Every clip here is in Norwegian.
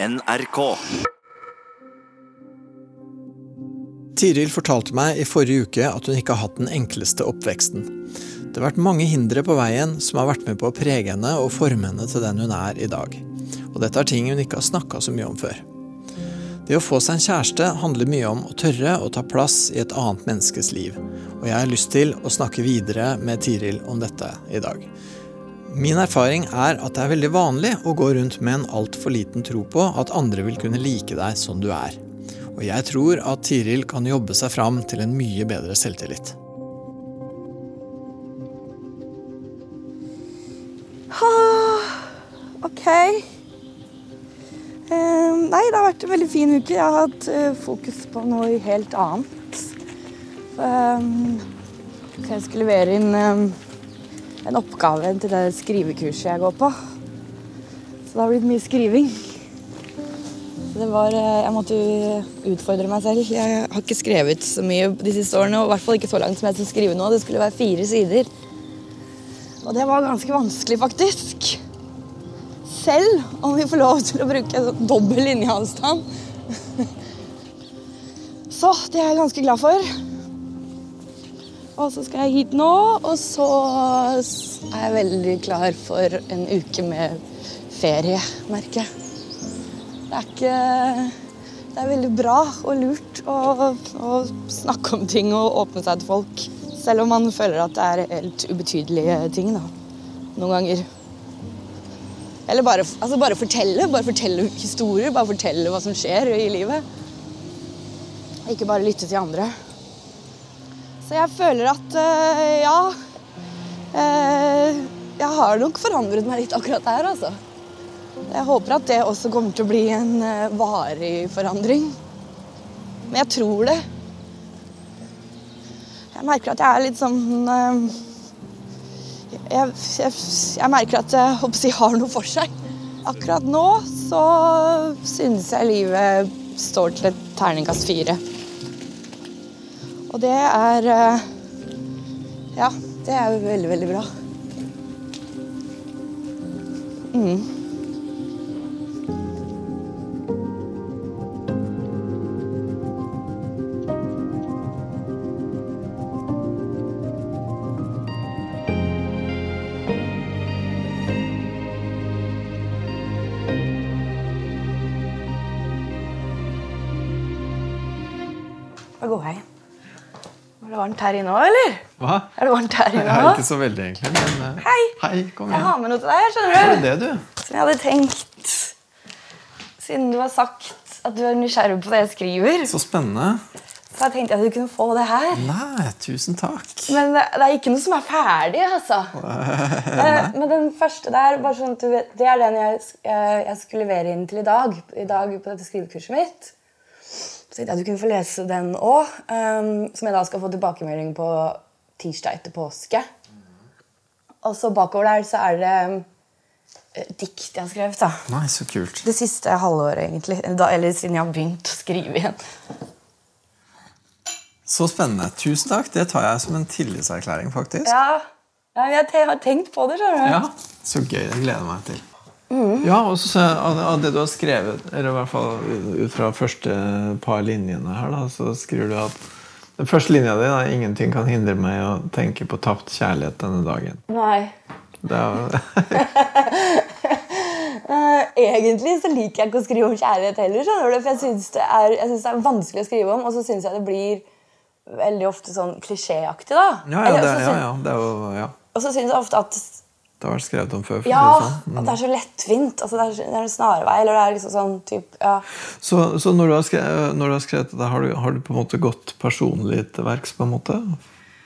NRK. Tiril fortalte meg i forrige uke at hun ikke har hatt den enkleste oppveksten. Det har vært mange hindre på veien som har vært med på å prege henne og forme henne til den hun er i dag. Og dette er ting hun ikke har snakka så mye om før. Det å få seg en kjæreste handler mye om å tørre å ta plass i et annet menneskes liv. Og jeg har lyst til å snakke videre med Tiril om dette i dag. Min erfaring er at det er veldig vanlig å gå rundt med en altfor liten tro på at andre vil kunne like deg som du er. Og jeg tror at Tiril kan jobbe seg fram til en mye bedre selvtillit. Ok. Eh, nei, det har vært en veldig fin uke. Jeg har hatt eh, fokus på noe helt annet. Så jeg skulle levere inn en oppgave til det skrivekurset jeg går på. Så det har blitt mye skriving. Det var, eh, jeg måtte utfordre meg selv. Jeg har ikke skrevet så mye de siste årene, og i hvert fall ikke så langt som jeg skulle skrive nå. Det skulle være fire sider. Og det var ganske vanskelig, faktisk. Selv om vi får lov til å bruke sånn dobbel linjeavstand. Så det er jeg ganske glad for. Og så skal jeg hit nå, og så er jeg veldig klar for en uke med ferie, merker jeg. Det er ikke Det er veldig bra og lurt å, å snakke om ting og åpne seg til folk. Selv om man føler at det er helt ubetydelige ting, da. Noen ganger. Eller bare, altså bare fortelle. Bare fortelle historier. Bare fortelle hva som skjer i livet. Ikke bare lytte til andre. Så jeg føler at øh, ja øh, Jeg har nok forandret meg litt akkurat der, altså. Jeg håper at det også kommer til å bli en øh, varig forandring. Men jeg tror det. Jeg merker at jeg er litt sånn jeg, jeg, jeg, merker at jeg håper jeg har noe for seg. Akkurat nå så synes jeg livet står til et terningkast fire. Og det er Ja, det er jo veldig, veldig bra. Mm. Da går jeg. Er det varmt her inne òg, eller? Hva? Er det varmt her inne Jeg er ikke så veldig, egentlig. Men eh, Hei! hei, kom Jeg har med noe til deg, skjønner Er du. det det, du? Som jeg hadde tenkt Siden du har sagt at du er nysgjerrig på det jeg skriver, Så spennende. så jeg tenkt at du kunne få det her. Nei, tusen takk. Men det, det er ikke noe som er ferdig, altså. Eh, Men den første der, sånn vet, det er den jeg, eh, jeg skulle levere inn til i dag. I dag på dette skrivekurset mitt. Så tenkte jeg du kunne få lese den òg. som jeg da skal få tilbakemelding på tirsdag etter påske. Og så bakover der så er det eh, dikt jeg har skrevet. da. Nei, så kult. Det siste halvåret, egentlig. Da, eller siden jeg har begynt å skrive igjen. Så spennende. Tusen takk. Det tar jeg som en tillitserklæring, faktisk. Ja, ja jeg har tenkt på det, skjønner du. Ja, Så gøy. Det gleder jeg meg til. Ja, og så av, av det du har skrevet, eller i hvert fall ut fra første par linjene her, da, så skriver du at den første linja di er 'Ingenting kan hindre meg å tenke på tapt kjærlighet denne dagen'. Nei. Det er, Eh, egentlig så liker jeg ikke å skrive om kjærlighet heller. skjønner du? For jeg syns det, det er vanskelig å skrive om, og så syns jeg det blir veldig ofte sånn klisjéaktig. da. ja, ja, det, ja, ja, det er jo ja. Og så syns jeg ofte at Det har vært skrevet om før. Ja, sånn. at det er så lettvint. Altså, det, er, det er en snarvei. eller det er liksom sånn typ, ja. Så, så når, du har skrevet, når du har skrevet det, har du, har du på en måte gått personlig til verks? på en måte?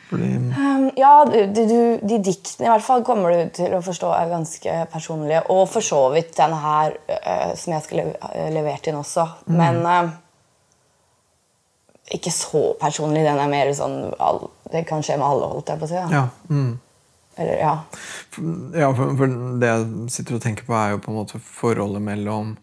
Fordi, Um, ja, du, du, de diktene i hvert fall kommer du til å forstå er ganske personlige. Og for så vidt den her uh, som jeg skulle le levert inn også. Men uh, ikke så personlig. Den er mer sånn all, Det kan skje med alle, holdt jeg på å si. ja, mm. Eller, ja. Ja, for, for det jeg sitter og tenker på, er jo på en måte forholdet mellom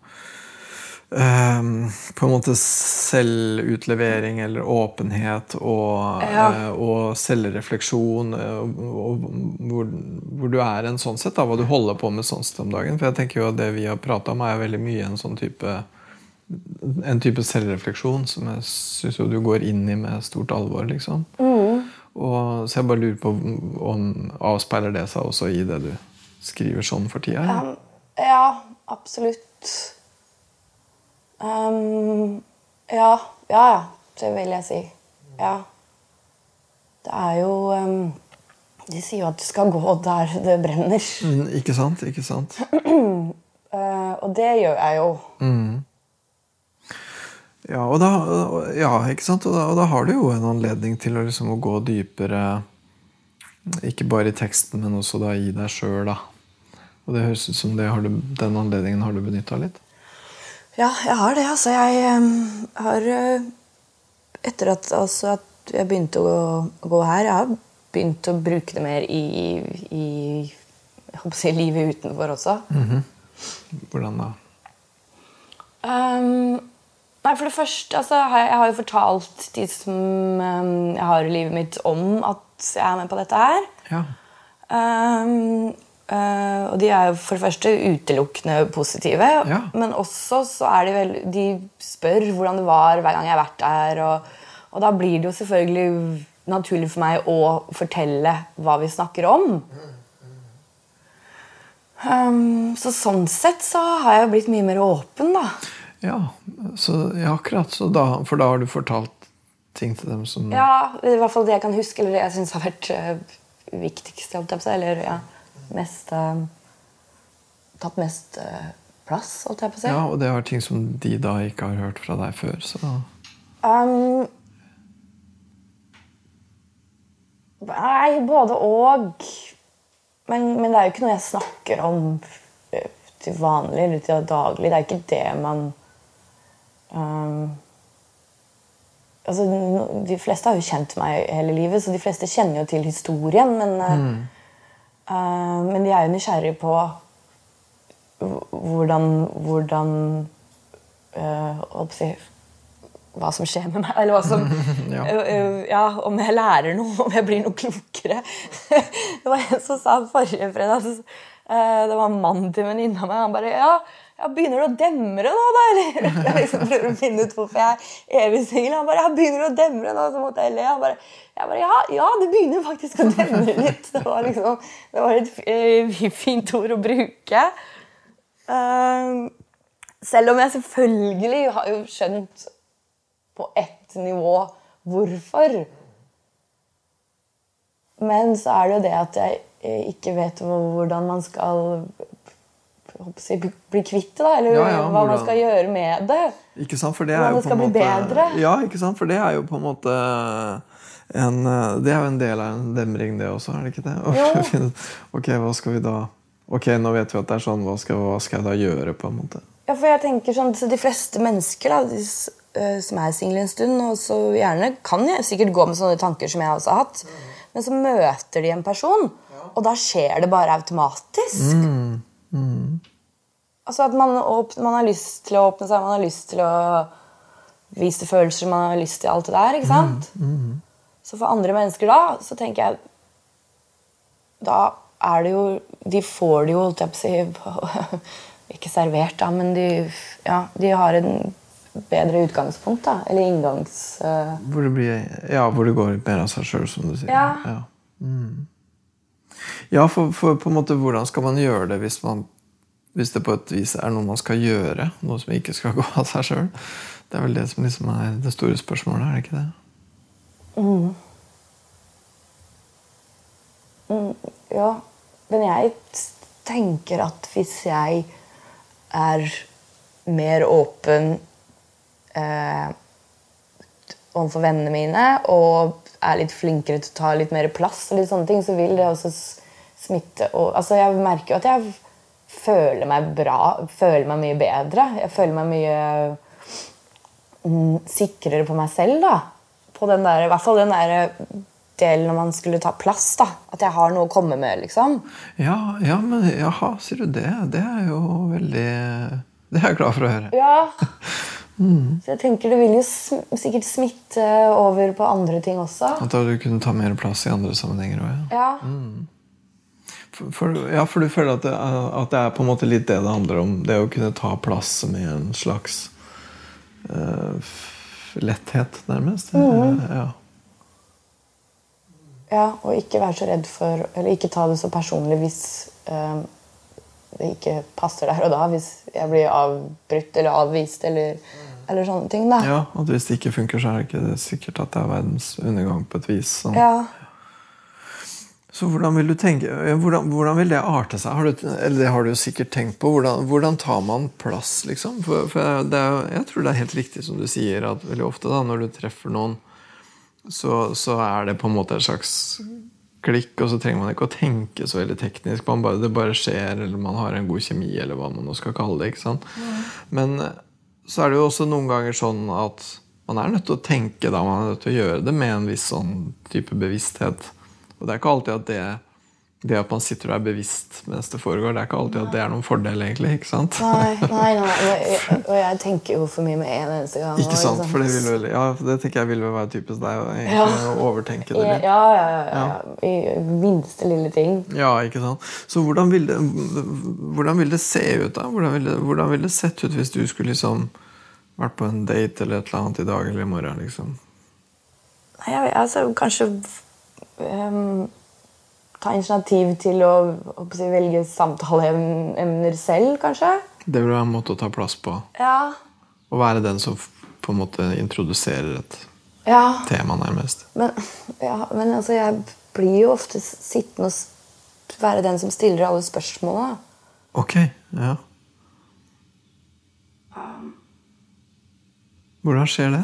um, på en måte selvutlevering eller åpenhet og, Ja. uh, og selvrefleksjon. eh, og, og hvor, hvor du er en sånn sett, da, hva du holder på med sånn sett om dagen. For jeg tenker jo at det vi har prata om, er veldig mye en sånn type en type selvrefleksjon som jeg syns du går inn i med stort alvor. liksom. Og, så jeg bare lurer på om avspeiler det seg også i det du skriver sånn for tida? Um, ja, absolutt. Um, ja, ja, ja. Det vil jeg si. Ja. Det er jo um, De sier jo at du skal gå der det brenner. Mm, ikke sant? Ikke sant? Uh, og det gjør jeg jo. Ja, og da, ja, ikke sant? Og da, og da har du jo en anledning til å, liksom, å gå dypere Ikke bare i teksten, men også da i deg sjøl. Og det høres ut som det har du, den anledningen har du benytta litt. Ja, jeg har det. Altså, jeg um, har uh, Etter at, altså, at jeg begynte å, gå, gå her, jeg har begynt å bruke det mer i, i jeg håper å si, livet utenfor også. Hvordan da? Um, nei, for det første altså, jeg, har jo fortalt de som um, jeg har i livet mitt, om at jeg er med på dette her. Ja. Um, uh, og de er jo for det første utelukkende positive. Ja. Men også så er de vel De spør hvordan det var hver gang jeg har vært der. Og, og da blir det jo selvfølgelig naturlig for meg å fortelle hva vi snakker om. Um, så sånn sett så har jeg jo blitt mye mer åpen, da. Ja, så, ja akkurat. Så da, for da har du fortalt ting til dem som Ja, I hvert fall det jeg kan huske, eller det jeg syns har vært uh, viktigst. Eller ja, mest uh, Tatt mest uh, plass, holdt jeg på å si. Ja, og det var ting som de da ikke har hørt fra deg før. Så Um, nei, både og. Men, men det er jo ikke noe jeg snakker om til vanlig eller til daglig. Det er ikke det man altså, De fleste har jo kjent meg hele livet, så de fleste kjenner jo til historien. Men, mm. uh, men de er jo nysgjerrige på hvordan, hvordan uh, si, hva som skjer med meg. Eller hva som, Ja. Uh, ja, om jeg lærer noe, om jeg blir noe klokere. det var en som sa forrige fredag eh, Det var en mann til venninna mi. Han bare ja, ja, begynner det å demre nå, da? Eller jeg liksom prøver å finne ut hvorfor jeg er evig singel. Han bare ja, begynner det å demre nå? Så måtte jeg le. Han bare, jeg bare ja, ja, det begynner faktisk å demre litt. Det var liksom, det var et eh, fint ord å bruke. Um, selv om jeg selvfølgelig har jo skjønt på ett nivå hvorfor. Men så er det jo det at jeg eh, ikke vet hvordan man skal si, bli- kvitt det, eller Ja, ja, hva hvordan- man skal gjøre med det. Ikke sant? For det er Hvordan jo det på en måte bedre. Ja, ikke sant? For det er jo på en måte en, Det er jo en del av en demring, det også, er det ikke det? Jo. ok, hva skal vi da Ok, nå vet vi at det er sånn, hva skal, hva skal jeg da gjøre? på en måte? Ja, for jeg tenker sånn, så De fleste mennesker da, de, eh, som er single en stund, og så gjerne kan jeg sikkert gå med sånne tanker som jeg også har hatt, men så møter de en person, og da skjer det bare automatisk. Altså at man, man har lyst til å åpne seg, man har lyst til å vise følelser, man har lyst til alt det der. ikke sant? Så for andre mennesker da, så tenker jeg Da er det jo De får det jo, holdt jeg på å si Ikke servert, da, men de, ja, de har en bedre utgangspunkt. da, Eller inngangs... Uh... Hvor det, blir, ja, hvor det går mer av seg sjøl, som du sier. Ja. ja. Mm. Ja, for, for på en måte, hvordan skal man gjøre det hvis, man, hvis det på et vis er noe man skal gjøre? Noe som ikke skal gå av seg sjøl? Det er vel det som liksom er det store spørsmålet, er det ikke det? Ja, men jeg tenker at hvis jeg er mer åpen eh, overfor vennene mine og er litt flinkere til å ta litt mer plass, og litt sånne ting, så vil det også smitte. Og, altså, jeg merker jo at jeg føler meg bra, føler meg mye bedre. Jeg føler meg mye mm, sikrere på meg selv. da. På den der, I hvert fall den der delen når man skulle ta plass. da. At jeg har noe å komme med. liksom. Ja, ja, men jaha, sier du det? Det er jo veldig Det er jeg glad for å høre. Ja, Så jeg tenker det vil jo sm sikkert smitte over på andre ting også. At du kunne ta mer plass i andre sammenhenger òg, ja. Ja. For, for, ja. For du føler at det, at det er på en måte litt det det handler om? Det å kunne ta plass med en slags uh, letthet, nærmest? Ja. ja. Og ikke være så redd for Eller ikke ta det så personlig hvis uh, det ikke passer der og da. Hvis jeg blir avbrutt eller avvist eller, eller sånne ting. da. ja, At hvis det ikke funker, så er det ikke sikkert at det er verdens undergang på et vis. Sånn. Ja. Så hvordan vil du tenke, hvordan, hvordan vil det arte seg? Har du, eller det har du jo sikkert tenkt på. Hvordan, hvordan tar man plass, liksom? For, for det er, jeg tror det er helt riktig som du sier, at veldig ofte da, når du treffer noen, så, så er det på en måte et slags klikk, og så trenger man ikke å tenke så veldig teknisk. Man bare, det bare skjer, eller man har en god kjemi, eller hva man nå skal kalle det. ikke sant? Men eh, så er det jo også noen ganger sånn at man er nødt til å tenke da, man er nødt til å gjøre det med en viss sånn type bevissthet. Og det er ikke alltid at det, det at man sitter og er bevisst mens det foregår, det er ikke alltid at det er noen fordel, egentlig. ikke sant? Nei, nei, nei. Og jeg, og jeg tenker jo for mye med en eneste gang. Ikke sant? liksom- For det, vil vel, ja, det tenker jeg vil vel være typisk deg, å overtenke det litt. ja, ja, ja, ja. I minste lille ting. Ja, ikke sant? Så hvordan vil det, hvordan vil det se ut, da? Hvordan ville hvordan vil det sett ut hvis du skulle liksom vært på en date eller et eller annet i dag eller i morgen? liksom? Nei, jeg, vet- altså, kanskje ehm, ta initiativ til å, å si, velge samtaleemner selv, kanskje. Det vil være en måte å ta plass på. Ja. Å være den som på en måte introduserer et ja. tema, nærmest. Men, ja, men altså, jeg blir jo ofte sittende og være den som stiller alle spørsmålene. Ok, ja. Hvordan skjer det?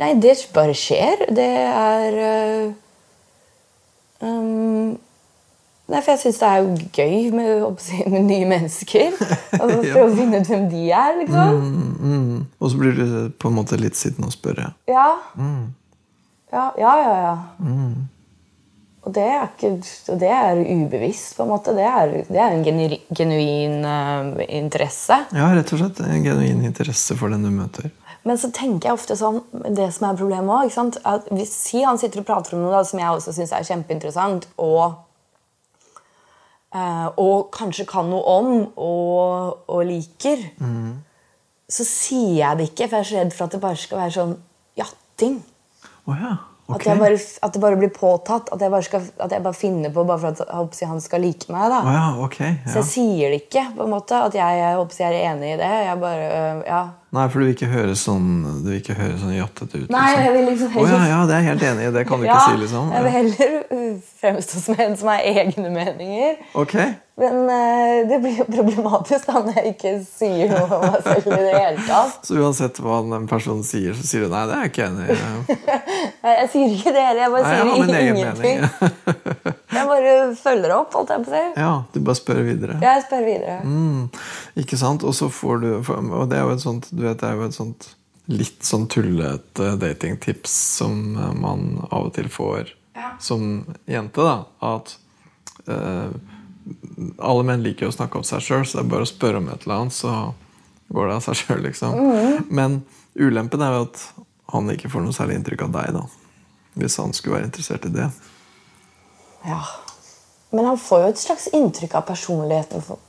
Nei, det bare skjer. Det er øh, um, Nei, for jeg syns det er jo gøy med, med nye mennesker. Og Prøve å finne ut hvem de er, liksom. Mm. Og så blir du på en måte litt sittende og spørre. Ja. Ja, ja, ja. ja. Og det er ikke det er ubevisst, på en måte. Det er, det er en genu, genuin uh, interesse. Ja, rett og slett en genuin interesse for den du møter. Men så tenker jeg ofte sånn Det som er problemet òg at hvis Si han sitter og prater om noe da, som jeg også syns er kjempeinteressant, og, eh, og kanskje kan noe om og, og liker, så sier jeg det ikke, for jeg er så redd for at det bare skal være sånn jatting. Oh, ja. At, jeg bare, at det bare blir påtatt. At jeg bare, skal, at jeg bare finner på bare for at håper han skal like meg. Å ja, ok. Så jeg sier det ikke. på en måte At jeg, jeg håper jeg er enig i det. Jeg bare, øh, ja Nei, for du vil ikke høre sånn Du vil ikke høre sånn jattete ut? Nei, jeg vil liksom Å ja, ja, det er jeg helt enig i. Det kan du Ja, ikke si, liksom. Ja. Jeg vil heller uh, fremstå som en som har egne meninger. Ok. Men uh, det blir jo problematisk da når jeg ikke sier noe om meg selv i det hele tatt. Så uansett hva den personen sier, så sier du nei, det er jeg ikke enig i. Nei, Jeg sier ikke det heller. Jeg bare Nei, jeg har sier min egen mening, mening. Bare følger opp, holdt jeg på å si. Ja, du bare spør videre. Jeg spør videre. Mm, ikke sant? Og så får du Og det er jo et sånt Du vet, det er jo et sånt litt sånn tullete datingtips som man av og til får som jente, da. At eh, alle menn liker jo å snakke om seg sjøl, så det er bare å spørre om et eller annet, så går det av seg sjøl, liksom. Men ulempen er jo at han ikke får noe særlig inntrykk av deg, da. Hvis han skulle være interessert i det. Ja. Men han får jo et slags inntrykk av personligheten for,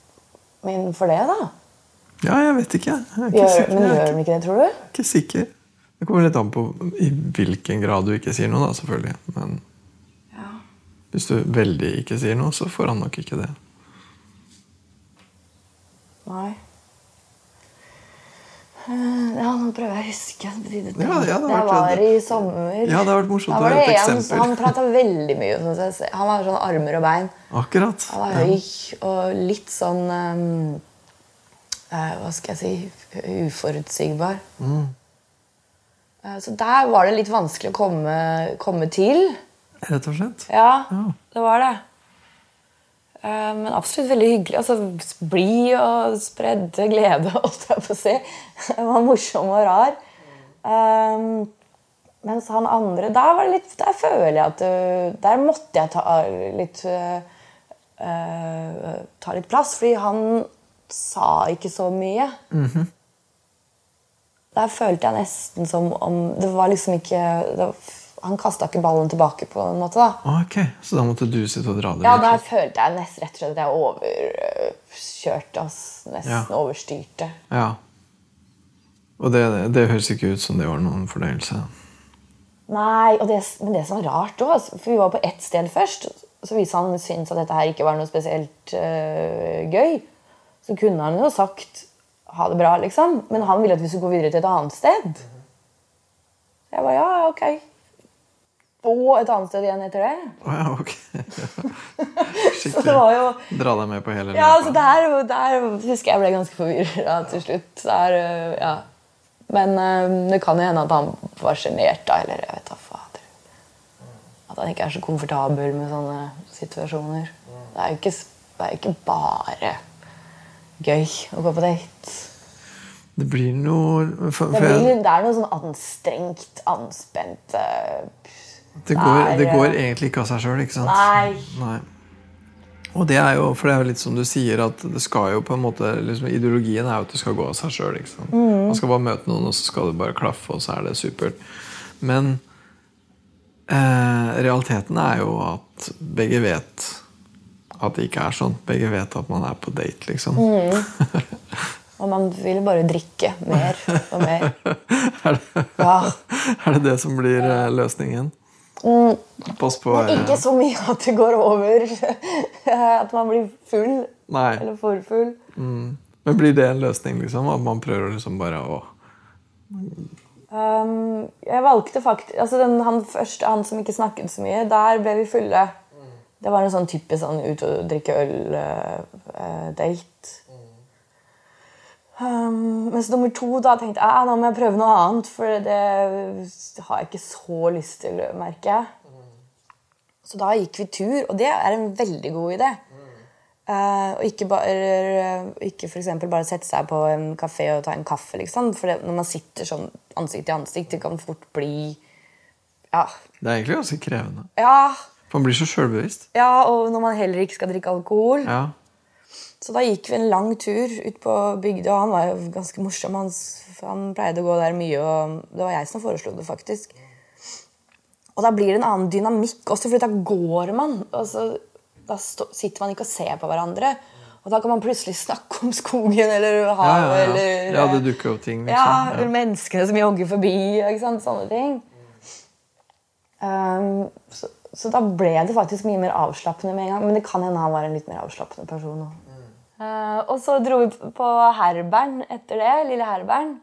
min for det, da. Ja, jeg vet ikke. Jeg ikke Gjør, sikker. men Jeg gjør han ikke det, tror du? ikke sikker. Det kommer litt an på i hvilken grad du ikke sier noe, da, selvfølgelig. Men hvis du veldig ikke sier noe, så får han nok ikke det. Nei. Eh, Ja, nå prøver jeg å huske. Det, Ja, ja, det det var i sommer. Ja, det har vært morsomt å høre et eksempel. Han prata veldig mye. Han var sånn armer og bein. Akkurat. Han var høy og litt sånn um, uh, Hva skal jeg si uforutsigbar. Mm. Uh, så der var det litt vanskelig å komme, komme til. Rett og slett. Ja, Ja. det var det. Eh, Men absolutt veldig hyggelig. Altså, Blid og spredde glede, holdt jeg på å si. Han var morsom og rar. Um, mens han andre Der var det litt, der føler jeg at uh, Der måtte jeg ta litt uh, Ta litt plass, fordi han sa ikke så mye. Der følte jeg nesten som om Det var liksom ikke det var, Han kasta ikke ballen tilbake, på en måte. da. Ok, Så da måtte du sitte og dra det Ja, da der følte jeg nesten rett og slett at jeg overkjørte oss. Nesten Ja. overstyrte. Ja. Og det, det høres ikke ut som det var noen fornøyelse. Nei, og det, men det som var rart òg For vi var på ett sted først. Så hvis han syntes at dette her ikke var noe spesielt øh, gøy, så kunne han jo sagt ha det bra, liksom. Men han ville at vi skulle gå videre til et annet sted. Jeg bare ja, ja, ok. Og et annet sted igjen etter det. Oh, ja, ok. Var jo Dra deg med på hele Ja, altså der, der husker jeg ble ganske forvirra til slutt. Der, ja. Men øh, det kan jo hende at han var sjenert, da. Eller jeg vet da fader. At han ikke er så komfortabel med sånne situasjoner. Det er jo ikke, det er ikke bare gøy å gå på date. Det blir noe for, for Det, blir, det er noe sånn anstrengt, anspent øh, det, går, det det er- går egentlig ikke av seg sjøl, ikke sant? Nei. Nei. Og det er jo, for det er jo litt som du sier, at det skal jo på en måte liksom, Ideologien er jo at det skal gå av seg sjøl. Mm. Man skal bare møte noen, og så skal det bare klaffe, og så er det supert. Men eh, realiteten er jo at begge vet at det ikke er sånn. Begge vet at man er på date, liksom. Og man vil bare drikke mer og mer. er, det, Ja. er det det som blir eh, løsningen? Pass på Men eh, ikke så mye at det går over. At man blir full. Nei. Eller for full. Men blir det en løsning, liksom? At man prøver liksom bare å Um, jeg valgte faktisk altså den, Han første, han som ikke snakket så mye, der ble vi fulle. Det var en sånn typisk sånn ut og drikke øl-date. Um, mens nummer to da tenkte jeg ah, nå må jeg prøve noe annet, for det har jeg ikke så lyst til, merker jeg. Så da gikk vi tur, og det er en veldig god idé. Eh, og ikke, bare, ikke for eksempel bare sette seg på en kafé og ta en kaffe. liksom. For det, når man sitter sånn ansikt til ansikt, det kan fort bli Ja. Det er egentlig ganske krevende. ja, For man blir så sjølbevisst. ja og når man heller ikke skal drikke alkohol. Ja. Så da gikk vi en lang tur ut på bygda, og han var jo ganske morsom. Han, han pleide å gå der mye, og det var jeg som foreslo det, faktisk. Og da blir det en annen dynamikk også, for da går man. Og så, da sitter man ikke og ser på hverandre. Og da kan man plutselig snakke om skogen eller havet ja, ja. eller ja, det dukker opp ting, liksom. ja, eller Ja. menneskene som jogger forbi. Ikke sant? Sånne ting. Um, så, så da ble det faktisk mye mer avslappende med en gang. Men det kan hende han var en litt mer avslappende person òg. Uh, og så dro vi på Herbern etter det. Lille Herbern.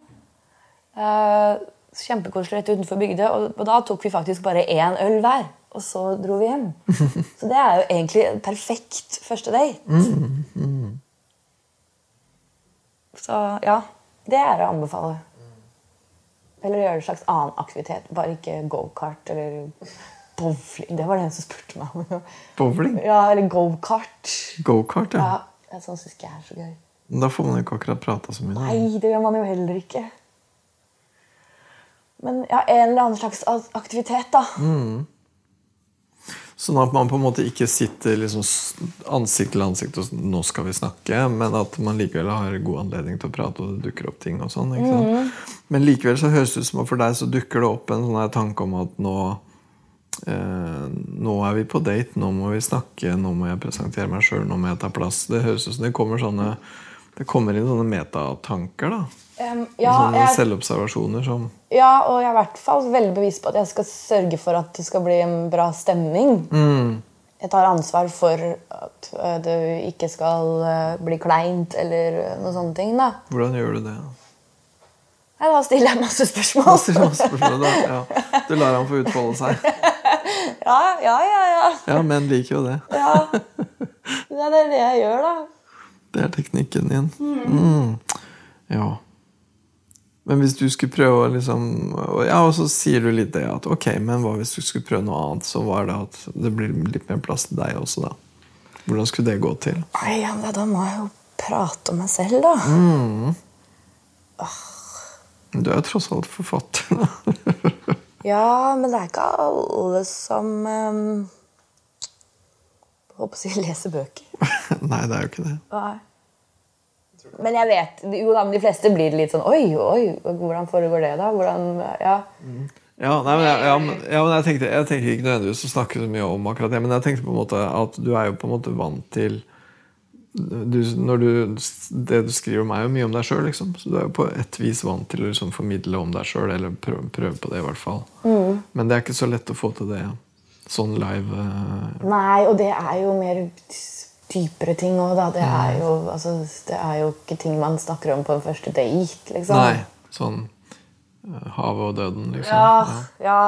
Uh, kjempekoselig rett utenfor Bygdø. Og, og da tok vi faktisk bare én øl hver. Og så dro vi hjem. Så det er jo egentlig en perfekt første date. Så ja, det er å anbefale. Eller gjøre en slags annen aktivitet. Bare ikke gokart eller bowling. Det var det en som spurte meg om. Bowling? Ja, eller gokart. Gokart, ja. Ja, jeg sånn syns ikke jeg er så gøy. Da får man jo ikke akkurat prata så mye. Nei, det gjør man jo heller ikke. Men ja, en eller annen slags aktivitet, da. Sånn at man på en måte ikke sitter liksom ansikt til ansikt og 'nå skal vi snakke', men at man likevel har god anledning til å prate, og det dukker opp ting og sånn. sant? Men likevel så høres det ut som at for deg så dukker det opp en sånn tanke om at nå nå er vi på date, nå må vi snakke, nå må jeg presentere meg sjøl, nå må jeg ta plass. Det høres ut som det kommer sånne det kommer inn sånne metatanker. da. um, ja, sånne jeg, selvobservasjoner som ja, og jeg er i hvert fall veldig bevisst på at jeg skal sørge for at det skal bli en bra stemning. Jeg tar ansvar for at eh, det ikke skal eh, bli kleint eller noen sånne ting. da. Hvordan gjør du det? Nei, da stiller jeg masse Da spørsmål. stiller masse spørsmål, da. Ja. Du lar ham få utfolde seg. Ja, ja, ja. ja. Ja, menn liker jo det. ja. ja det er det jeg gjør, da. Det er teknikken din. Mm. Ja. Men hvis du skulle prøve å liksom Ja, og så sier du litt det at ok, men hva hvis du skulle prøve noe annet, så var det at det blir litt mer plass til deg også, da. Hvordan skulle det gå til? Nei, ja, Da må jeg jo prate om meg selv, da. Du er jo tross alt forfatter. Ja, men det er ikke alle som um, Håper å si leser bøker. Nei, det er jo ikke det. Nei. Men jeg vet, jo da, men de fleste blir litt sånn Oi, oi, hvordan foregår det, da? Hvordan, ja. Ja, nei, men, jeg, ja, men, ja, men jeg, tenkte, jeg tenker ikke nødvendigvis å snakke så mye om akkurat det, men jeg tenkte på en måte at du er jo på en måte vant til du, når du, Det du skriver om, er jo mye om deg sjøl. Liksom. Så du er jo på et vis vant til å liksom, formidle om deg sjøl, eller prøve, prøve, på det, i hvert fall. Mm. Men det er ikke så lett å få til det sånn live. eh. Nei, og det er jo mer dypere ting òg, da. Det er, jo, altså, det er jo ikke ting man snakker om på en første date, liksom. Nei, sånn eh, havet og døden, liksom. Ja, ja,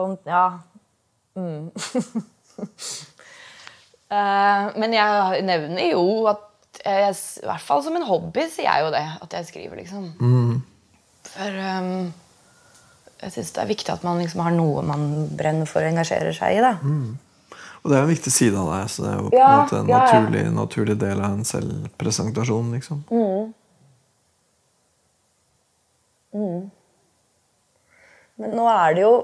om- ja. Mm. Eh, men jeg nevner jo at jeg, I hvert fall som en hobby sier jeg jo det. At jeg skriver, liksom. For um, jeg syns det er viktig at man liksom har noe man brenner for og engasjerer seg i. da. Og det er en viktig side av deg, så det er jo på Ja, en måte en ja, ja. naturlig, naturlig del av en selvpresentasjon, liksom. Men nå er det jo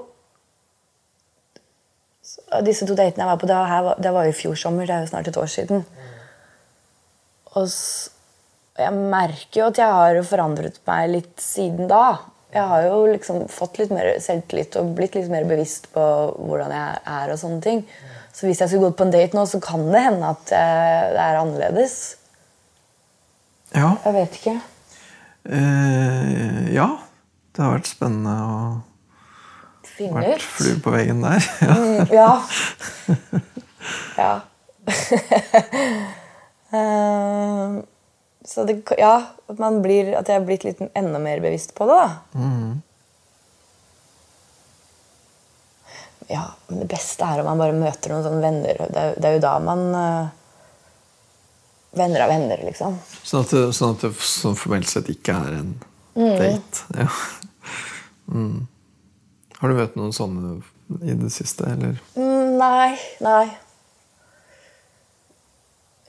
Disse to datene jeg var på, det var, her, det var jo i fjor sommer. Det er jo snart et år siden. Og s- jeg merker jo at jeg har forandret meg litt siden da. Jeg har jo liksom fått litt mer selvtillit og blitt litt mer bevisst på hvordan jeg er. og sånne ting. Så hvis jeg skulle gått på en date nå, så kan det hende at eh, det er annerledes. Ja. Jeg vet ikke. Eh, ja. Det har vært spennende å Finne vært ut. flue på veggen der. Ja. Mm, ja. ja. Eh, så det, ja, at, man blir, at jeg er blitt litt enda mer bevisst på det, da. Ja, men det beste er om man bare møter noen sånne venner. Det er, det er jo da man uh, Venner av venner, liksom. Sånn at det, sånn at det sånn formelt sett ikke er en date. Ja. Mm. Har du møtt noen sånne i det siste, eller? Mm, nei. Nei.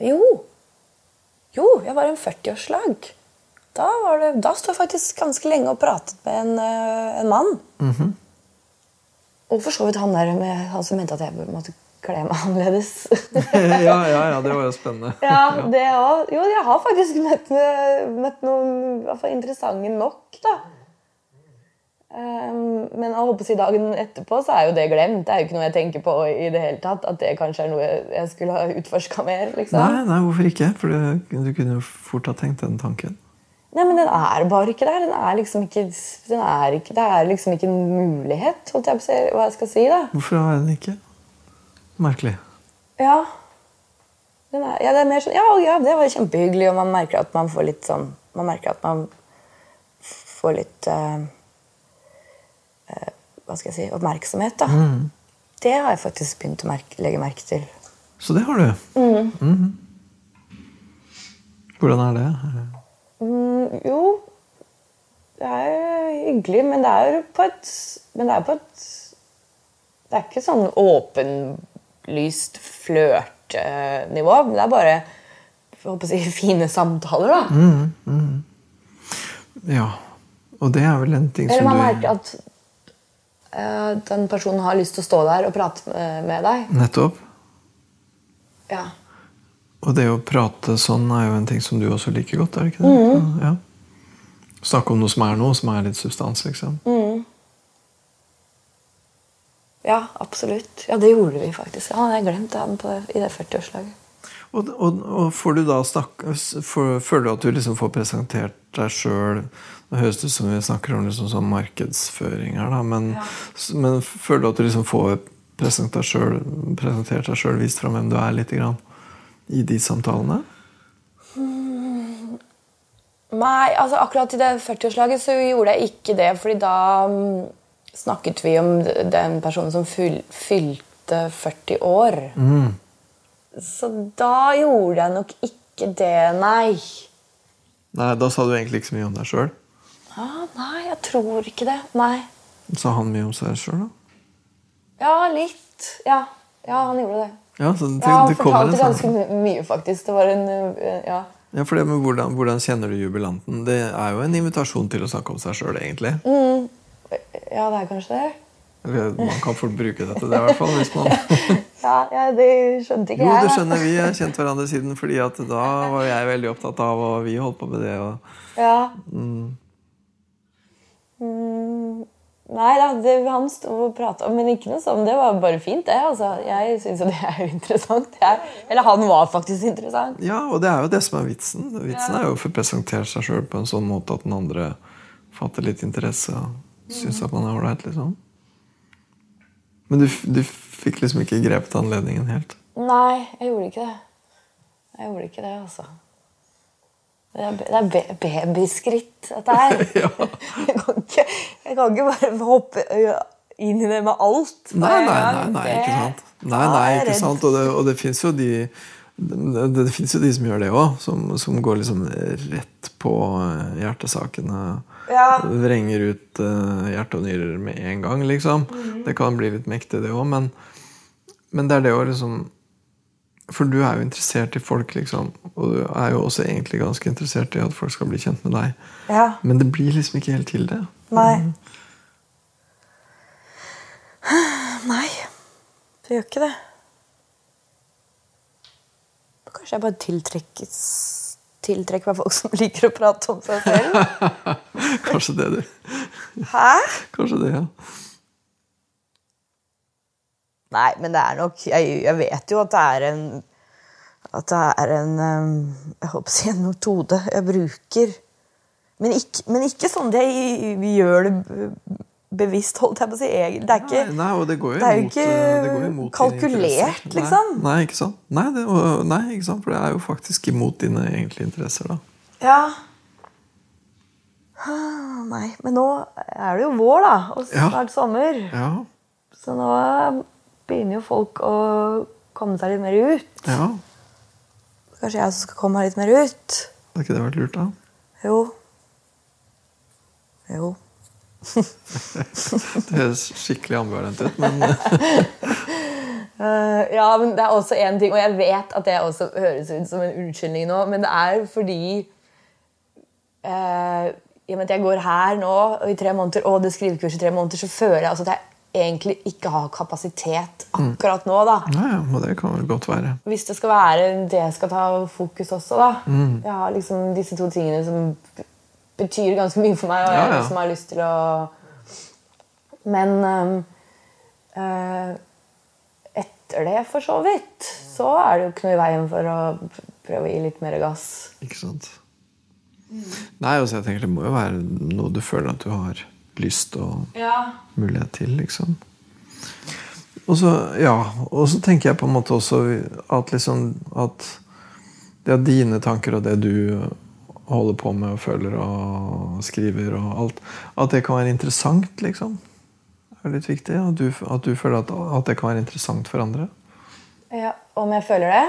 Jo. Jo, jeg var i en 40-årslag. Da, var det, da sto jeg faktisk ganske lenge og pratet med en, eh, en mann. Og for så vidt han der med han som mente at jeg måtte kle meg annerledes. ja, ja, ja, det var jo spennende. ja, det òg. Jo, jeg har faktisk møtt, møtt noen i hvert fall interessante nok, da. Um, men å håpe å si dagen etterpå så er jo det glemt. Det er jo ikke noe jeg tenker på i det hele tatt. At det kanskje er noe jeg, jeg skulle ha utforska mer. liksom. Nei, nei, hvorfor ikke? For du kunne jo fort ha tenkt den tanken. Nei, men den er bare ikke der. Den er liksom ikke, den er ikke, det er liksom ikke en mulighet, holdt jeg på å si, hva jeg skal si. da. Hvorfor er den ikke? Merkelig. Ja. Er, ja, det er mer sånn, ja, ja, det var kjempehyggelig, og man merker at man får litt sånn Man merker at man får litt eh, eh, Hva skal jeg si oppmerksomhet, da. Det har jeg faktisk begynt å merke, legge merke til. Så det har du. Mhm. Hvordan er det? Mm, jo, det er hyggelig, men det er på et Men det er på et Det er ikke sånn åpenlyst flørtenivå. men det er bare jeg håper å si, fine samtaler, da. Ja. Og det er vel en ting Eller som man du merker at eh, den personen har lyst til å stå der og prate med, med deg. Nettopp. Ja. Og det å prate sånn er jo en ting som du også liker godt, er det ikke det? Ja. Snakke om noe som er noe, som er litt substans, liksom. ja, absolutt. Ja, det gjorde vi faktisk. Ja, jeg glemte han på, i det 40-årslaget. Og, og, og får du da snakke, Føler du at du liksom får presentert deg sjøl Nå høres det ut som vi snakker om liksom sånn markedsføring her, da, men, men føler du at du liksom får presentert deg sjøl, vist fram hvem du er, litt grann, i de samtalene? Nei, altså akkurat i det 40-årslaget så gjorde jeg ikke det, fordi da mm, snakket vi om den personen som fyl, fylte 40 år. Så da gjorde jeg nok ikke det, nei. Nei, Da sa du egentlig ikke så mye om deg sjøl. Ah, nei, jeg tror ikke det. Nei. Sa han mye om seg sjøl, da? Ja, litt. Ja, ja han gjorde det. Ja, så det, Ja, han det fortalte ganske sånn mye, faktisk. Det var en uh, Ja. ja, for det med hvordan, hvordan kjenner du jubilanten? Det er jo en invitasjon til å snakke om seg sjøl, egentlig. ja, det er kanskje det. Man kan fort bruke dette, det, i hvert fall. Hvis man Ja, ja, det skjønte ikke jeg. Jo, det skjønner vi. har kjent hverandre siden fordi at da var jeg veldig opptatt av, og vi holdt på med det. Og, Ja. Mm, nei da, det, han sto og prata, men ikke noe sånn. Det var bare fint, det. altså. Jeg syns jo det er jo interessant. Jeg, eller han var faktisk interessant. ja, og det er jo det som er vitsen. Vitsen er jo å få presentert seg sjøl på en sånn måte at den andre fatter litt interesse og syns at man er ålreit, liksom. Men du, du fikk liksom ikke grepet anledningen helt? Nei, jeg gjorde ikke det. Jeg gjorde ikke det, altså. Det er, det er babyskritt, dette her. Ja. jeg, kan ikke, jeg kan ikke bare hoppe inn i det med alt. Nei, nei, nei, nei, ikke sant. Nei, nei, ikke sant. Og det, og det fins jo de det, det jo de som gjør det òg, som, som går liksom rett på eh, hjertesakene. Ja. Vrenger ut uh, hjerte og nyrer med en gang, liksom. Mm. Det kan bli litt mektig, det òg, men, men det er det å liksom For du er jo interessert i folk, liksom. Og du er jo også egentlig ganske interessert i at folk skal bli kjent med deg. Ja. Men det blir liksom ikke helt til det. Nei. Nei, det gjør ikke det. Kanskje jeg bare tiltrekkes tiltrekker meg folk som liker å prate om seg selv. Kanskje det, du. Hæ? Kanskje det, ja. Nei, men det er nok Jeg, jeg vet jo at det er en At det er en Jeg håper å si en metode jeg bruker. Men ikke, men ikke sånn at jeg gjør det bevisst, holdt jeg på å si. Det er ikke Nei, nei, og det går jo det er jo imot, ikke eh, det går imot kalkulert, liksom. Nei, ikke sant? Nei, det, nei, ikke sant? For det er jo faktisk imot dine egentlige interesser, da. Ja. Ah, Nei, men nå er det jo vår, da. Og Ja. snart sommer. Ja, Så nå begynner jo folk å komme seg litt mer ut. ja. Kanskje jeg også skal komme meg litt mer ut. Hadde ikke det vært lurt, da? Jo. Jo. Det høres skikkelig ambivalent ut, men uh, ja, men det er også en ting, og jeg vet at det også høres ut som en unnskyldning nå, men det er fordi uh, I og med at jeg går her nå og i tre måneder, og det skrivekurs i tre måneder, så føler jeg altså at jeg egentlig ikke har kapasitet akkurat nå. da. ja, ja, det kan vel godt være. Hvis det skal være det jeg skal ta fokus også, da. Jeg har liksom disse to tingene som betyr ganske mye for meg, og Ja, jeg ja. liksom har lyst til å Men eh, etter det, for så vidt, så er det jo ikke noe i veien for å prøve å gi litt mer gass. Ikke sant? Nei, altså, jeg tenker det må jo være noe du føler at du har lyst og mulighet til, liksom. Og så, ja, og så tenker jeg på en måte også at liksom at det er dine tanker og det du holder på med og føler og skriver og alt, at det kan være interessant, liksom. Det er litt viktig. At du, at du føler at, at det kan være interessant for andre. Ja, Om jeg føler det?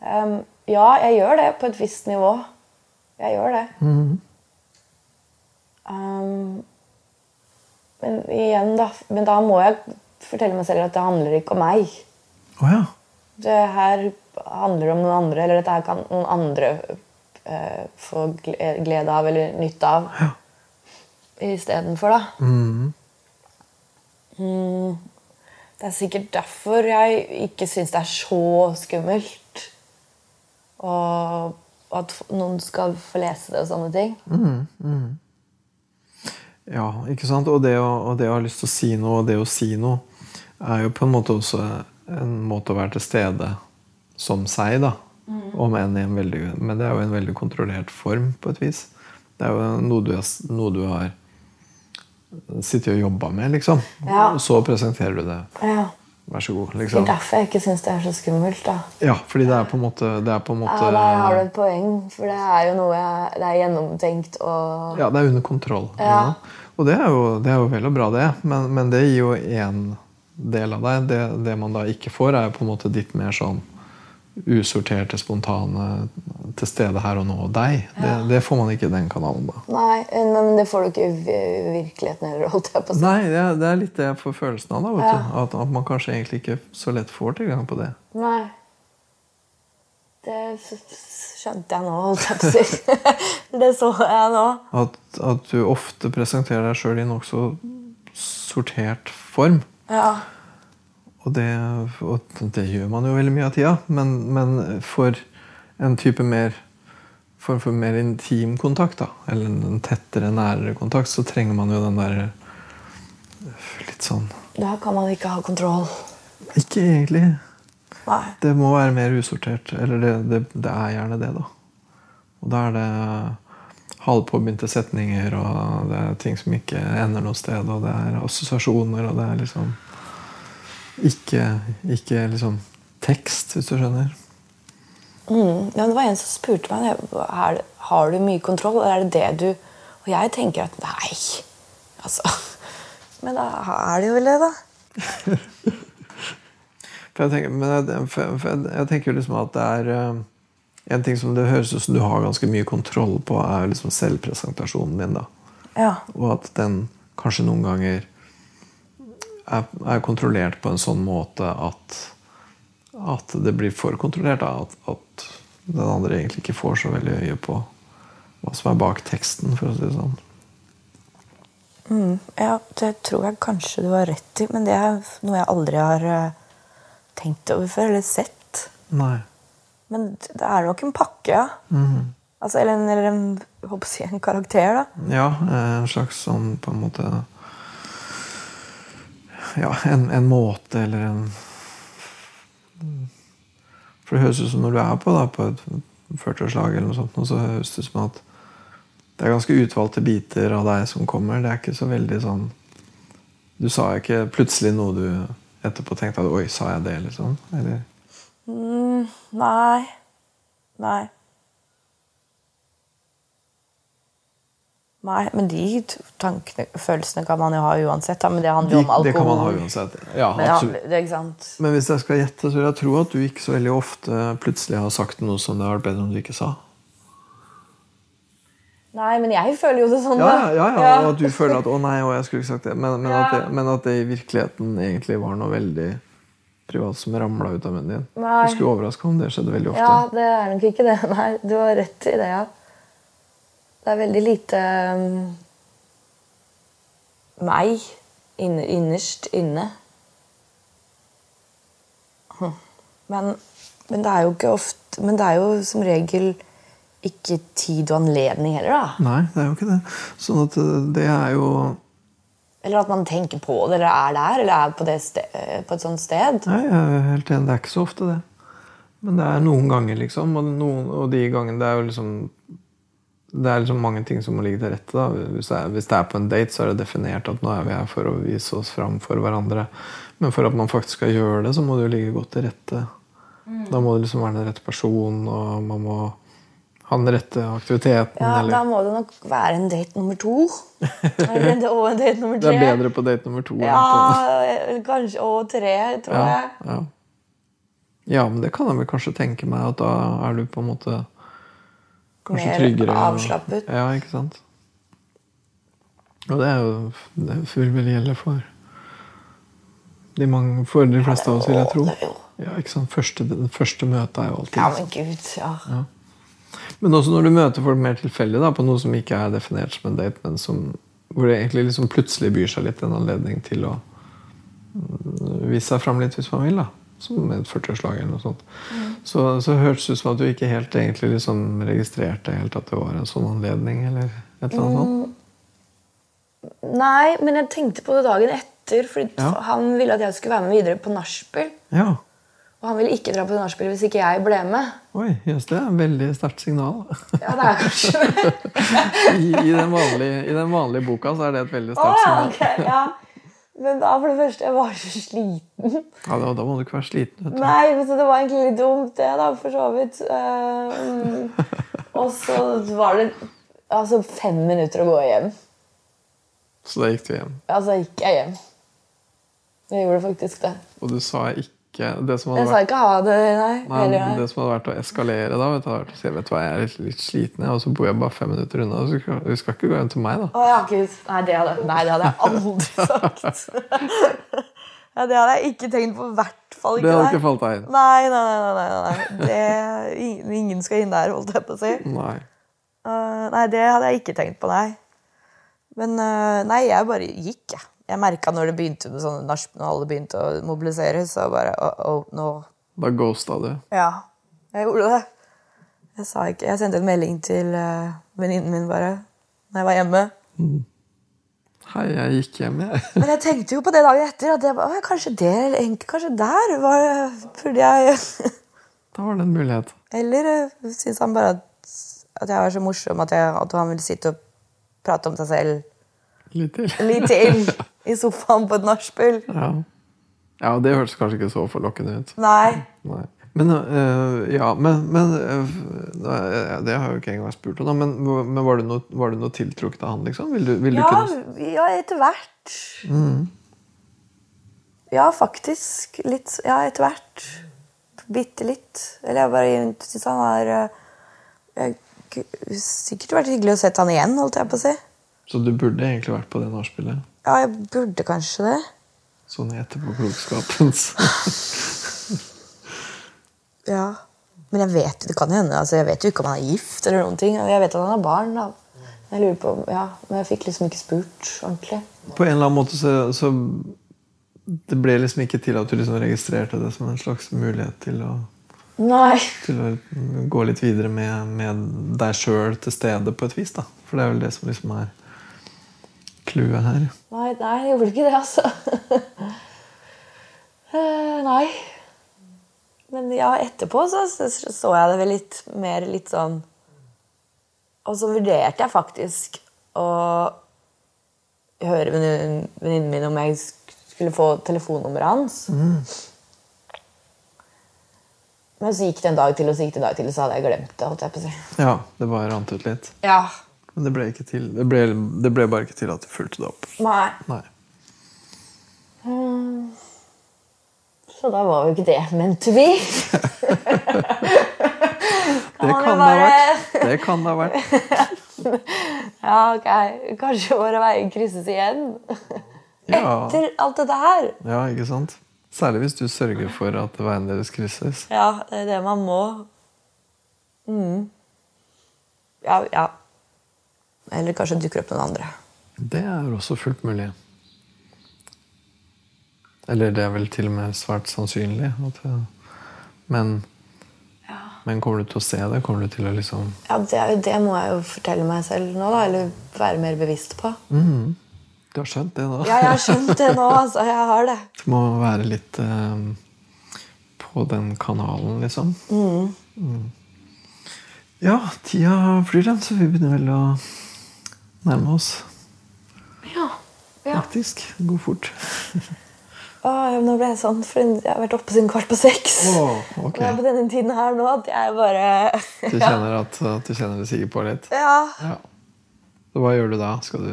Um, ja, jeg gjør det på et visst nivå. Jeg gjør det. Ehm, men igjen, da. Men da må jeg fortelle meg selv at det handler ikke om meg. Oh, ja. Det her handler om noen andre, eller dette her kan noen andre eh, få glede av eller nytte av. Ja. Istedenfor, da. Mm, det er sikkert derfor jeg ikke syns det er så skummelt. Og at noen skal få lese det og sånne ting. Ja, ikke sant? Og det, å, og det å ha lyst til å si noe, og det å si noe, er jo på en måte også en måte å være til stede som seg, da. Om enn i en veldig Men det er jo en veldig kontrollert form, på et vis. Det er jo noe du, noe du har sittet og jobba med, liksom. Ja. Og så presenterer du det. Ja. Vær så god. Det er liksom. derfor jeg ikke syns det er så skummelt. da. Ja, fordi det er på en måte, det er på en måte Ja, Der har du et poeng, for det er jo noe jeg, det er gjennomtenkt og Ja, det er under kontroll. Ja. Og det er, jo, det er jo vel og bra, det. Men, men det gir jo én del av deg. Det, det man da ikke får, er på en måte ditt mer sånn usorterte, spontane, til stede her og nå og deg. Det, det får man ikke i den kanalen, da. Nei, men det får du ikke i virkeligheten heller, holdt jeg på å si. Nei, det er, det er litt det jeg får følelsen av. da, vet du. At, at man kanskje egentlig ikke så lett får tilgang på det. Nei. Det skjønte jeg nå, holdt jeg på å si. det så jeg nå. At, at du ofte presenterer deg sjøl i nokså sortert form. Ja. Og det, og det gjør man jo veldig mye av tida. Men, men for en type mer for, for mer intim kontakt, da, eller en tettere, nærere kontakt, så trenger man jo den der litt sånn Da kan man ikke ha kontroll. Ikke egentlig. Nei. Det må være mer usortert. Eller det, det, det er gjerne det, da. Og da er det halvpåbegynte setninger, og det er ting som ikke ender noe sted, og det er assosiasjoner, og det er liksom Ikke, ikke liksom tekst, hvis du skjønner. Mm. Ja, det var en som spurte meg er, har du mye kontroll, eller er det det du Og jeg tenker at nei. Altså. Men da er det jo vel det, da. For jeg tenker, men jeg, for, for jeg, tenker liksom at det er eh, En ting som det høres ut som du har ganske mye kontroll på, er liksom selvpresentasjonen din. da. Ja. Og at den kanskje noen ganger er, er kontrollert på en sånn måte at at det blir for kontrollert. At, at den andre egentlig ikke får så veldig øye på hva som er bak teksten, for å si det sånn. Mm, ja, det tror jeg kanskje du har rett i, men det er noe jeg aldri har uh, tenkt over før, eller sett. Nei. Men det er nok en pakke, ja. Mm. Altså, eller en, eller en, håper jeg, en karakter, da. Ja, en slags sånn på en måte Ja, en, en måte eller en For det høres ut som når du er på, da, på et 40-årslag, eller noe sånt, så høres det ut som at det er ganske utvalgte biter av deg som kommer. Det er ikke så veldig sånn Du sa ikke plutselig noe du etterpå tenkte at 'oi, sa jeg det', liksom? Eller? Mm, nei. Nei. Nei, men de tankene, følelsene kan man jo ha uansett. Da. Men det handler jo om alkohol. Det kan man ha uansett. Ja, men. Ja, er? Men hvis jeg skal gjette, så vil jeg tro at du ikke så veldig ofte plutselig har sagt noe som det hadde vært bedre om du ikke sa. Nei, men jeg føler jo det sånn. Ja, ja, ja, ja, at du føler at 'å nei, å, jeg skulle ikke sagt det'. Men, men, at det. men at det i virkeligheten egentlig var noe veldig privat som ramla ut av munnen din. Nei. Du skulle overraske om det skjedde veldig ofte. Ja, det er nok ikke det. Nei, du har rett i det, ja. Det er veldig lite um, meg inne, innerst inne. Hm. Men, men det er jo ikke ofte Men det er jo som regel ikke tid og anledning heller, da. Nei, det er jo ikke det. Sånn at eh, det er jo Eller at man tenker på det, eller er der, eller er på, på et sånt sted. Nei, jeg er helt enig. Det er ikke så ofte, det. Men det er noen ganger, liksom. Og, noen, og de gangene det er jo liksom Det er liksom mange ting som må ligge til rette. da. Hvis det, er, hvis det er på en date, så er det definert at nå er vi her for å vise oss fram for hverandre. Men for at man faktisk skal gjøre det, så må det jo ligge godt til rette. Da må det liksom være den rette personen, og man må ha den rette aktiviteten. Ja, eller Da må det nok være en date nummer to. Eller, og en date nummer tre. Det er bedre på date nummer to. Ja, på- kanskje og tre, tror ja, jeg. ja. ja, men det kan jeg vel kanskje tenke meg, at da er du på en måte kanskje Mer tryggere. avslappet. Ja, ikke sant? Og det er jo det vil vel gjelde for de mange, for de fleste av oss, vil jeg tro. Ja, ikke sant? Første, det første møtet er jo alltid Ja, men gud, ja. Men også når du møter folk mer tilfeldig da, på noe som ikke er definert som en date, men som, hvor det egentlig liksom plutselig byr seg litt en anledning til å mm, vise seg fram litt hvis man vil. da Som med et 40-årslag eller noe sånt. Så, så hørtes det ut som at du ikke helt egentlig liksom registrerte helt at det var en sånn anledning. eller et eller annet sånt. Nei, men jeg tenkte på det dagen etter, For Ja. han ville at jeg skulle være med videre på nachspiel. Ja. Og han ville ikke dra på nachspiel hvis ikke jeg ble med. Oi, jøss, det er et veldig sterkt signal. Ja, det er kanskje. I, i, den vanlige, I den vanlige boka så er det et veldig sterkt ja, signal. Okay, ja. Men da for det første, jeg var så sliten. Ja, da, da må du ikke være sliten. Vet du. Nei, så det var egentlig litt dumt, det, da, for så vidt. Mm. og så var det altså fem minutter å gå hjem. Så da gikk du hjem. Ja, så gikk jeg hjem. Jeg gjorde faktisk det. Og du sa ikke det som hadde vært ikke det, nei. Nei, det som hadde vært å eskalere da, vet du, si vet du hva, jeg er litt, litt sliten, jeg, og så bor jeg bare fem minutter unna. Du skal, du skal ikke gå hjem til meg, da. Å, ja, Nei, det hadde, nei, det hadde jeg aldri sagt. ja, det hadde jeg ikke tenkt på. I hvert fall ikke Det hadde der. ikke falt deg inn. Nei, nei, nei. nei. Det, ingen, ingen skal inn der, holdt jeg på å si. Nei. Uh, nei, det hadde jeg ikke tenkt på, nei. Men uh, nei, jeg bare gikk, jeg. Jeg merka når det begynte med sånne nach, når alle begynte å mobilisere, så bare oh, oh, nå Da ghosta du. Ja, jeg gjorde det. Jeg sa ikke Jeg sendte en melding til uh, venninnen min bare når jeg var hjemme. Hei, jeg gikk hjem, jeg. Men jeg tenkte jo på det dagen etter. At jeg, bare, «Å, kanskje det, eller egentlig kanskje der var, burde jeg Da var det en mulighet. Eller uh, syns han bare at, at jeg var så morsom at, jeg, at han ville sitte og prate om seg selv Litt til. litt til i sofaen på et nachspiel? Ja. ja, det hørtes kanskje ikke så forlokkende ut. Nei. Nei. Men øh, ja, men, men øh, Det har jeg jo ikke engang spurt om. Men, men var, du noe, var du noe tiltrukket av han, liksom? Vil du, vil du Ja, kunne ja, etter hvert. Ja, faktisk. Litt Ja, etter hvert. Bitte litt. Eller jeg bare syns han har Sikkert vært hyggelig å sette han igjen, holdt jeg på å si. Så du burde egentlig vært på det nachspielet? Ja, jeg burde kanskje det. Sånn i etterpåklokskapens Ja. Men jeg vet det kan hende. Altså, jeg vet jo ikke om han er gift eller noen ting. Jeg vet at han har barn. da. Jeg lurer på, ja, Men jeg fikk liksom ikke spurt ordentlig. På en eller annen måte så, så Det ble liksom ikke til at du liksom registrerte det som en slags mulighet til å, Nei. til å gå litt videre med, med deg sjøl til stede på et vis. da. For det er vel det som liksom er clouet her. Nei, nei, jeg gjorde ikke det, altså. uh, nei. Men ja, etterpå så, så så jeg det vel litt mer litt sånn Og så vurderte jeg faktisk å høre venninnen min om jeg skulle få telefonnummeret hans. Men så gikk det en dag til, og så gikk det en dag til, og så hadde jeg glemt det. holdt jeg på å si. Ja, det bare rant ut litt. Ja. Men det ble, det, ble, det ble bare ikke til at du fulgte det opp. Nei. Nei. Så da var jo ikke det meant to be. Det kan det ha bare- vært. Det kan det ha vært. Ja, ok. Kanskje våre veier krysses igjen. Ja. Etter alt dette her. ja, ikke sant? Særlig hvis du sørger for at veien deres krysses. Ja, det er det man må. Mm. Ja, ja. Eller kanskje dukker opp noen andre. Det er også fullt mulig. Eller det er vel til og med svært sannsynlig. At, det- men, men kommer du til å se det? Kommer du til å liksom Ja, det, jo- det må jeg jo fortelle meg selv nå, da. Eller være mer bevisst på. Du har skjønt det nå? Ja, jeg har skjønt det nå. altså. Jeg har det. Du må være litt eh, på den kanalen, liksom. Mm. Ja, tida flyr, den, så vi begynner vel å nærme oss. Ja. ja. Faktisk. Det går fort. Åh, nå ble jeg sånn, for jeg har vært oppe siden kvart på seks. Åh, ok. Og er på denne tiden her nå at jeg bare Du kjenner at, at du kjenner det siger på litt? Ja. Ja. Så hva gjør du da? Skal du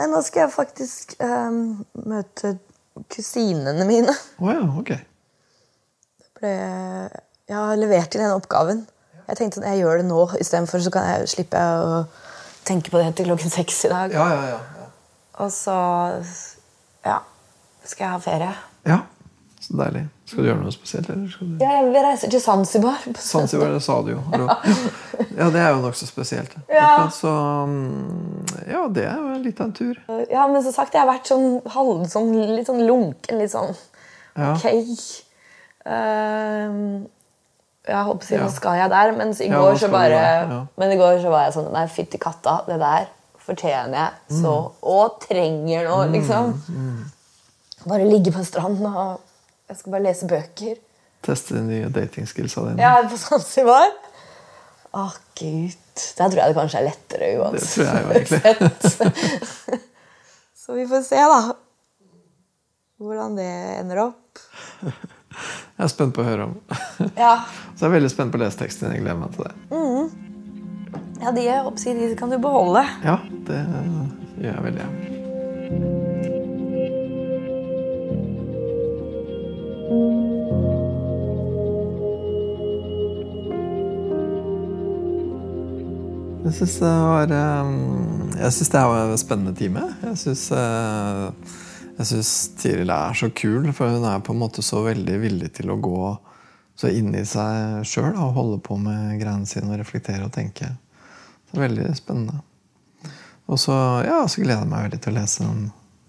Nei, nå skal jeg faktisk um, møte kusinene mine. Å ja, ok. Det Ble, jeg har levert inn den oppgaven. Jeg tenkte at jeg gjør det nå istedenfor, så kan jeg slippe å tenke på det til klokken seks i dag. Ja, ja, ja. Og så ja, skal jeg ha ferie. Ja, så deilig. Skal du gjøre noe spesielt, eller skal du Ja, jeg reiser til Zanzibar. Zanzibar, det sa du jo. Ja. Ja, det er jo nokså spesielt. Ja. Så mm, Ja, det er jo litt av en tur. Ja, men som sagt, jeg har vært sånn, halv, sånn litt sånn lunken. Litt sånn Ja. ok. Jeg håper si, Ja. nå skal jeg der, mens i Ja, går så bare ja. Men i går så var jeg sånn Nei, fytti katta, det der fortjener jeg så Mm. Og trenger nå, liksom. Bare ligge på stranden og Jeg skal bare lese bøker. Teste de nye datingskillsa dine. Ja, på Zanzibar. Å, gud. Der tror jeg det kanskje er lettere uansett. Så vi får se, da. Hvordan det ender opp. Jeg er spent på å høre om. Ja, Så jeg er veldig spent på å lese teksten. Jeg gleder meg til det. ja de, de kan du beholde. Ja, det gjør jeg veldig gjerne. Jeg syns det var eh, Jeg synes det her var en spennende time. Jeg syns jeg synes Tiril er så kul, for hun er på en måte så veldig villig til å gå så inn i seg sjøl og holde på med greiene sine og reflektere og tenke. Så veldig spennende. Og så, ja, så gleder jeg meg veldig til å lese den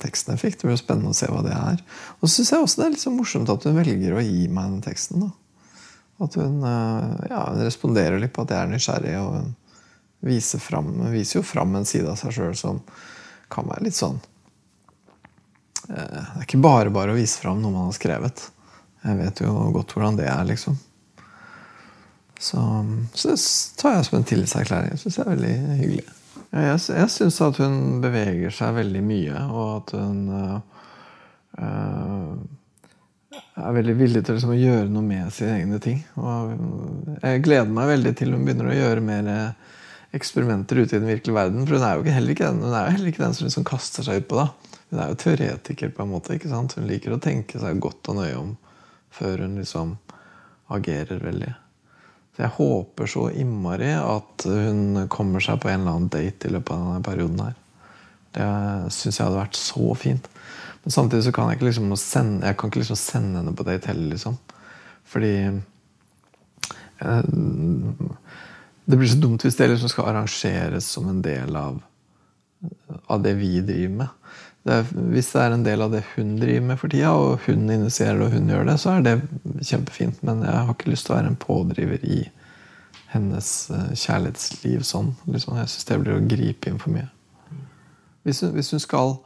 teksten jeg fikk. Det blir jo spennende å se hva det er. Og så syns jeg også det er litt så morsomt at hun velger å gi meg den teksten. da. At hun ja, responderer litt på at jeg er nysgjerrig, og hun viser, frem, viser jo fram en side av seg sjøl som kan være litt sånn Det er ikke bare bare å vise fram noe man har skrevet. Jeg vet jo godt hvordan det er, liksom. Så, så det tar jeg som en tillitserklæring. Jeg syns det er veldig hyggelig. Jeg, jeg syns at hun beveger seg veldig mye, og at hun øh, er veldig villig til liksom, å gjøre noe med sine egne ting. Og jeg gleder meg veldig til hun begynner å gjøre mer eksperimenter ute i den virkelige verden. For hun er jo heller ikke den, er jo heller ikke den som liksom kaster seg ut på det. Hun er jo teoretiker, på en måte. ikke sant? Hun liker å tenke seg godt og nøye om før hun liksom agerer veldig. Så jeg håper så innmari at hun kommer seg på en eller annen date i løpet av denne perioden her. Det syns jeg hadde vært så fint. Men samtidig så kan jeg ikke liksom sende, jeg kan ikke liksom sende henne på date heller, liksom. Fordi eh, Det blir så dumt hvis det liksom skal arrangeres som en del av, av det vi driver med det er, hvis det er en del av det hun driver med for tida, og hun initierer det og hun gjør det, så er det kjempefint. Men jeg har ikke lyst til å være en pådriver i hennes eh, kjærlighetsliv sånn. Liksom, jeg syns det blir å gripe inn for mye. Hvis hun, hvis hun, skal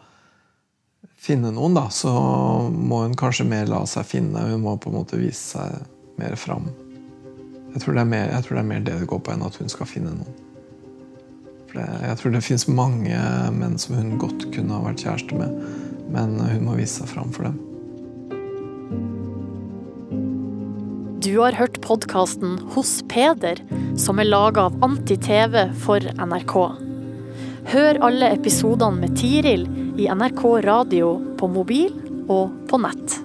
finne noen, da, så må hun kanskje mer la seg finne. Hun må på en måte vise seg mer fram. Jeg tror det er mer, det, er mer det det går på, enn at hun skal finne noen. Jeg tror det fins mange menn som hun godt kunne ha vært kjæreste med, men hun må vise seg fram for dem. Du har hørt podkasten Hos Peder, som er laga av Anti-TV for NRK. Hør alle episodene med Tiril i NRK radio på mobil og på nett.